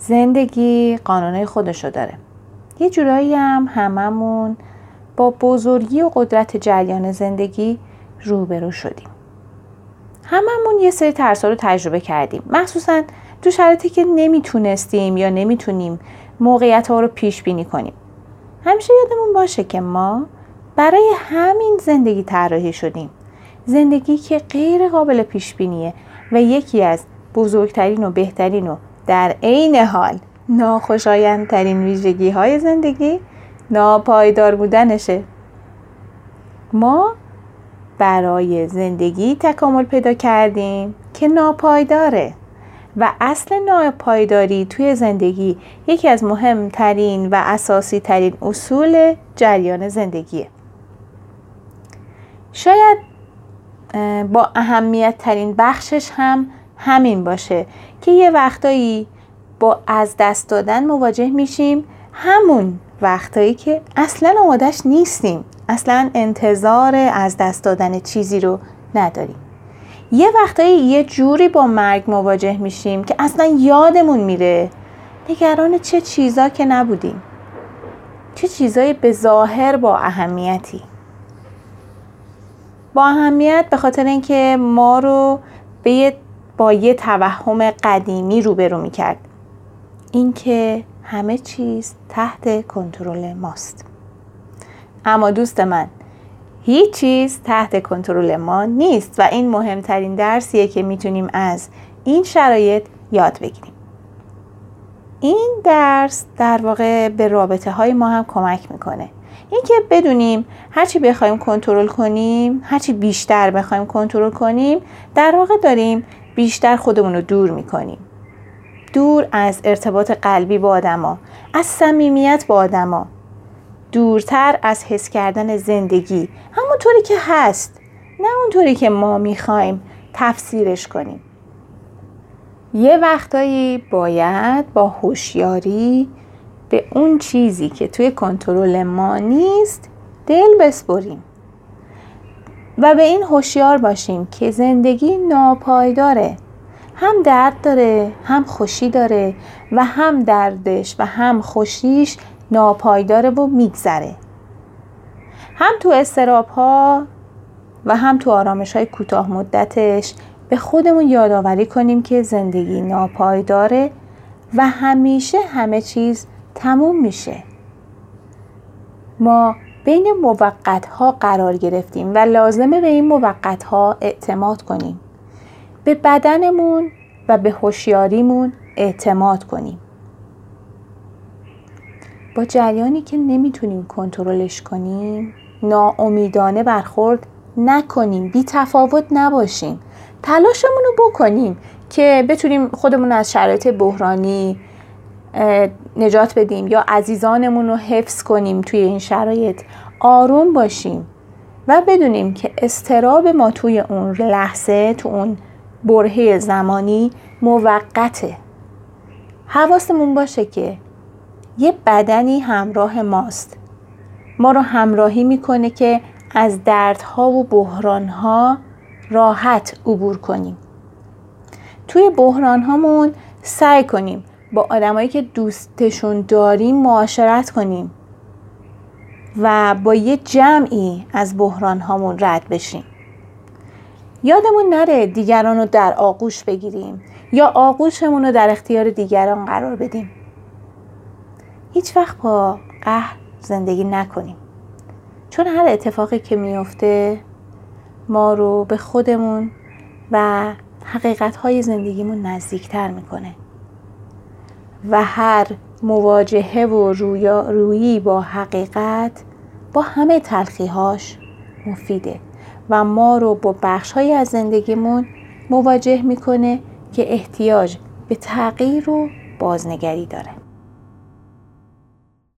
زندگی قانونهای خودشو داره. یه جورایی هم هممون با بزرگی و قدرت جریان زندگی روبرو شدیم. هممون یه سری ترسا رو تجربه کردیم. مخصوصا تو شرایطی که نمی‌تونستیم یا نمی‌تونیم موقعیت ها رو پیش بینی کنیم. همیشه یادمون باشه که ما برای همین زندگی طراحی شدیم. زندگی که غیر قابل پیش بینیه و یکی از بزرگترین و بهترین و در عین حال ناخوشایندترین ویژگی های زندگی ناپایدار بودنشه. ما برای زندگی تکامل پیدا کردیم که ناپایداره و اصل ناپایداری توی زندگی یکی از مهمترین و اساسی ترین اصول جریان زندگیه. شاید با اهمیت ترین بخشش هم همین باشه که یه وقتایی با از دست دادن مواجه میشیم همون وقتایی که اصلا آمادش نیستیم. اصلا انتظار از دست دادن چیزی رو نداریم. یه وقتایی یه جوری با مرگ مواجه میشیم که اصلا یادمون میره نگران چه چیزا که نبودیم. چه چیزایی به ظاهر با اهمیتی. با اهمیت به خاطر اینکه ما رو به با یه توهم قدیمی روبرو می‌کرد. اینکه همه چیز تحت کنترل ماست. اما دوست من هیچ چیز تحت کنترل ما نیست و این مهمترین درسیه که می‌تونیم از این شرایط یاد بگیریم. این درس در واقع به رابطه های ما هم کمک می‌کنه. اینکه بدونیم هرچی بخوایم کنترل کنیم هرچی بیشتر بخوایم کنترل کنیم در واقع داریم بیشتر خودمون رو دور می‌کنیم. دور از ارتباط قلبی با آدما از صمیمیت با آدما. دورتر از حس کردن زندگی همونطوری که هست نه اونطوری که ما می‌خوایم تفسیرش کنیم. یه وقتایی باید با هوشیاری به اون چیزی که توی کنترل ما نیست دل بسپریم. و به این هوشیار باشیم که زندگی ناپایداره. هم درد داره هم خوشی داره و هم دردش و هم خوشیش ناپایداره و میگذره. هم تو استراب ها و هم تو آرامش های کوتاه مدتش به خودمون یادآوری کنیم که زندگی ناپایداره و همیشه همه چیز تموم میشه. ما بین موقت ها قرار گرفتیم و لازمه به این موقت ها اعتماد کنیم. به بدنمون و به هوشیاریمون اعتماد کنیم. با جریانی که نمی‌تونیم کنترلش کنیم ناامیدانه برخورد نکنیم بی تفاوت نباشیم. تلاشمون رو بکنیم که بتونیم خودمون از شرایط بحرانی نجات بدیم یا عزیزانمون رو حفظ کنیم توی این شرایط آروم باشیم و بدونیم که استراب ما توی اون لحظه تو اون برهه زمانی موقته. حواسمون باشه که یه بدنی همراه ماست. ما رو همراهی می‌کنه که از دردها و بحرانها راحت عبور کنیم. توی بحران سعی کنیم با آدمایی که دوستشون داریم معاشرت کنیم و با یه جمعی از بحران هامون رد بشیم. یادمون نره دیگران رو در آغوش بگیریم یا آغوشمون رو در اختیار دیگران قرار بدیم. هیچ وقت با قهر زندگی نکنیم. چون هر اتفاقی که میفته ما رو به خودمون و حقیقت های زندگیمون نزدیکتر می‌کنه. و هر مواجهه و رویی با حقیقت با همه تلخیهاش مفیده و ما رو با بخشهایی از زندگیمون مواجه می‌کنه که احتیاج به تغییر و بازنگری داره.